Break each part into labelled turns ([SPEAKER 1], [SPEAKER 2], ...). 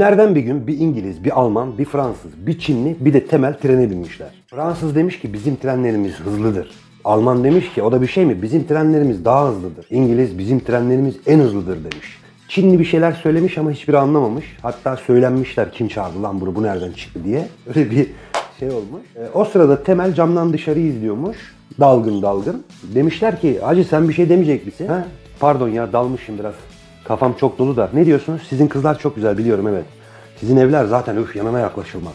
[SPEAKER 1] Nereden bir gün bir İngiliz, bir Alman, bir Fransız, bir Çinli, bir de Temel trene binmişler. Fransız demiş ki bizim trenlerimiz hızlıdır. Alman demiş ki o da bir şey mi? Bizim trenlerimiz daha hızlıdır. İngiliz bizim trenlerimiz en hızlıdır demiş. Çinli bir şeyler söylemiş ama hiçbiri anlamamış. Hatta söylenmişler kim çağırdı lan bunu bu nereden çıktı diye. Öyle bir şey olmuş. E, o sırada Temel camdan dışarıyı izliyormuş. Dalgın dalgın. Demişler ki hacı sen bir şey demeyecek misin? Ha? Pardon ya dalmışım biraz. Kafam çok dolu da. Ne diyorsunuz? Sizin kızlar çok güzel biliyorum evet. Sizin evler zaten öf yanına yaklaşılmaz.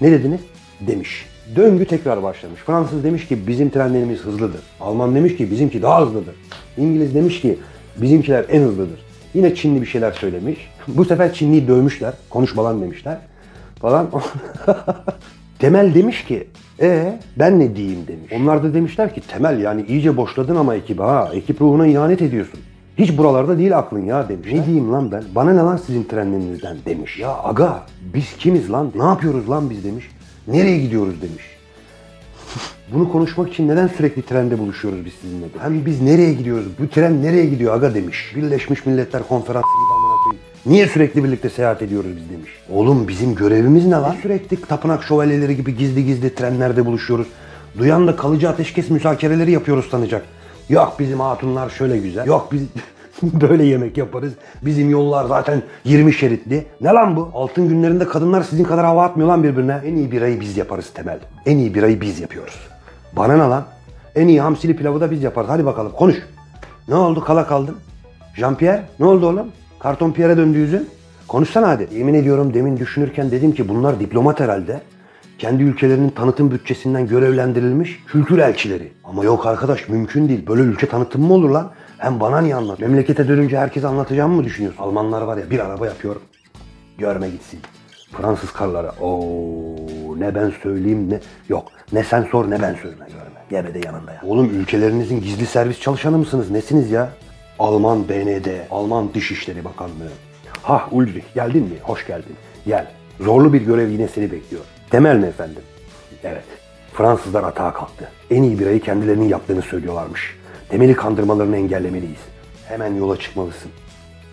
[SPEAKER 1] Ne dediniz? Demiş. Döngü tekrar başlamış. Fransız demiş ki bizim trenlerimiz hızlıdır. Alman demiş ki bizimki daha hızlıdır. İngiliz demiş ki bizimkiler en hızlıdır. Yine Çinli bir şeyler söylemiş. Bu sefer Çinliyi dövmüşler. Konuşma lan demişler. Falan. Temel demiş ki e ben ne diyeyim demiş. Onlar da demişler ki Temel yani iyice boşladın ama ekibi ha. Ekip ruhuna ihanet ediyorsun. Hiç buralarda değil aklın ya demiş. Ne diyeyim lan ben? Bana ne lan sizin trenlerinizden demiş. Ya aga biz kimiz lan? Ne yapıyoruz lan biz demiş. Nereye gidiyoruz demiş. Bunu konuşmak için neden sürekli trende buluşuyoruz biz sizinle? Hem biz nereye gidiyoruz? Bu tren nereye gidiyor aga demiş. Birleşmiş Milletler Konferansı gibi amına koyayım. Niye sürekli birlikte seyahat ediyoruz biz demiş. Oğlum bizim görevimiz ne lan? Sürekli tapınak şövalyeleri gibi gizli gizli trenlerde buluşuyoruz. Duyan da kalıcı ateşkes müzakereleri yapıyoruz sanacak. Yok bizim hatunlar şöyle güzel. Yok biz böyle yemek yaparız. Bizim yollar zaten 20 şeritli. Ne lan bu? Altın günlerinde kadınlar sizin kadar hava atmıyor lan birbirine. En iyi birayı biz yaparız Temel. En iyi birayı biz yapıyoruz. Bana ne lan? En iyi hamsili pilavı da biz yaparız. Hadi bakalım konuş. Ne oldu kala kaldın? Jean-Pierre ne oldu oğlum? Karton Pierre'e döndü yüzün. Konuşsana hadi. Yemin ediyorum demin düşünürken dedim ki bunlar diplomat herhalde. Kendi ülkelerinin tanıtım bütçesinden görevlendirilmiş kültür elçileri. Ama yok arkadaş mümkün değil. Böyle ülke tanıtımı mı olur lan? Hem bana niye anlat? Memlekete dönünce herkese anlatacağım mı düşünüyorsun? Almanlar var ya bir araba yapıyor. Görme gitsin. Fransız karları. Oo ne ben söyleyeyim ne. Yok ne sen sor ne ben söyleme görme. Gebe de yanında ya. Oğlum ülkelerinizin gizli servis çalışanı mısınız? Nesiniz ya? Alman BND, Alman Dışişleri Bakanlığı. Ha Ulrich geldin mi? Hoş geldin. Gel. Zorlu bir görev yine seni bekliyor. Temel mi efendim? Evet. Fransızlar atağa kalktı. En iyi birayı kendilerinin yaptığını söylüyorlarmış. Temeli kandırmalarını engellemeliyiz. Hemen yola çıkmalısın.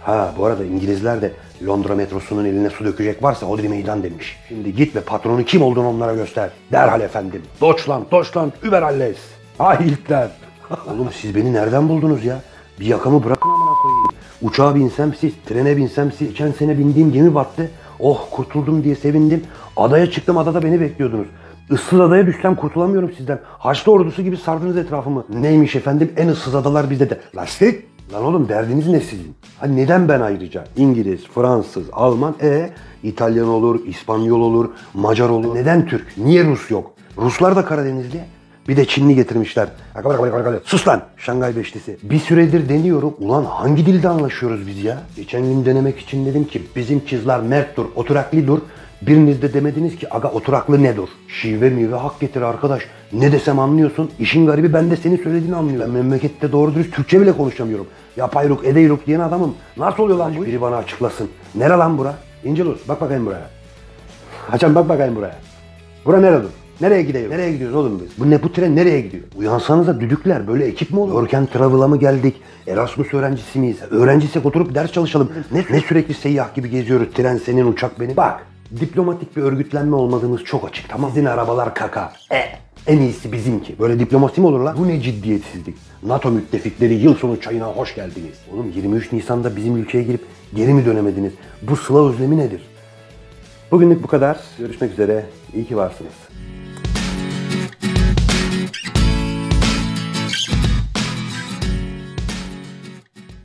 [SPEAKER 1] Ha bu arada İngilizler de Londra metrosunun eline su dökecek varsa Odri meydan demiş. Şimdi git ve patronu kim olduğunu onlara göster. Derhal efendim. Deutschland, Deutschland, über alles. Ha Hitler. Oğlum siz beni nereden buldunuz ya? Bir yakamı bırakın amına koyayım. Uçağa binsem siz, trene binsem siz. Geçen sene bindiğim gemi battı. Oh kurtuldum diye sevindim. Adaya çıktım adada beni bekliyordunuz. Issız adaya düşsem kurtulamıyorum sizden. Haçlı ordusu gibi sardınız etrafımı. Neymiş efendim en ıssız adalar bizde de. Lastik. Lan oğlum derdiniz ne sizin? Ha neden ben ayrıca? İngiliz, Fransız, Alman, e İtalyan olur, İspanyol olur, Macar olur. Neden Türk? Niye Rus yok? Ruslar da Karadenizli. Bir de Çinli getirmişler. Sus lan Şangay Beşlisi. Bir süredir deniyorum. Ulan hangi dilde anlaşıyoruz biz ya? Geçen gün denemek için dedim ki bizim kızlar merttur, oturaklıdır. Biriniz de demediniz ki aga oturaklı ne dur? Şive mive hak getir arkadaş. Ne desem anlıyorsun. İşin garibi ben de senin söylediğini anlıyorum. Ben memlekette doğru dürüst Türkçe bile konuşamıyorum. Yapayruk edeyruk diyen adamım. Nasıl oluyor lan bu? Biri bana açıklasın. Nere lan bura? İncelus bak bakayım buraya. Haçan bak bakayım buraya. Bura nere dur? Nereye gidiyoruz? Nereye gidiyoruz oğlum biz? Bu ne bu tren nereye gidiyor? Uyansanıza düdükler böyle ekip mi olur? Work Travel'a mı geldik? Erasmus öğrencisi miyiz? Öğrenciysek oturup ders çalışalım. Ne, ne sürekli seyyah gibi geziyoruz? Tren senin uçak benim. Bak diplomatik bir örgütlenme olmadığımız çok açık tamam Sizin arabalar kaka. E, en iyisi bizimki. Böyle diplomasi mi olur lan? Bu ne ciddiyetsizlik? NATO müttefikleri yıl sonu çayına hoş geldiniz. Oğlum 23 Nisan'da bizim ülkeye girip geri mi dönemediniz? Bu sıla özlemi nedir? Bugünlük bu kadar. Görüşmek üzere. İyi ki varsınız.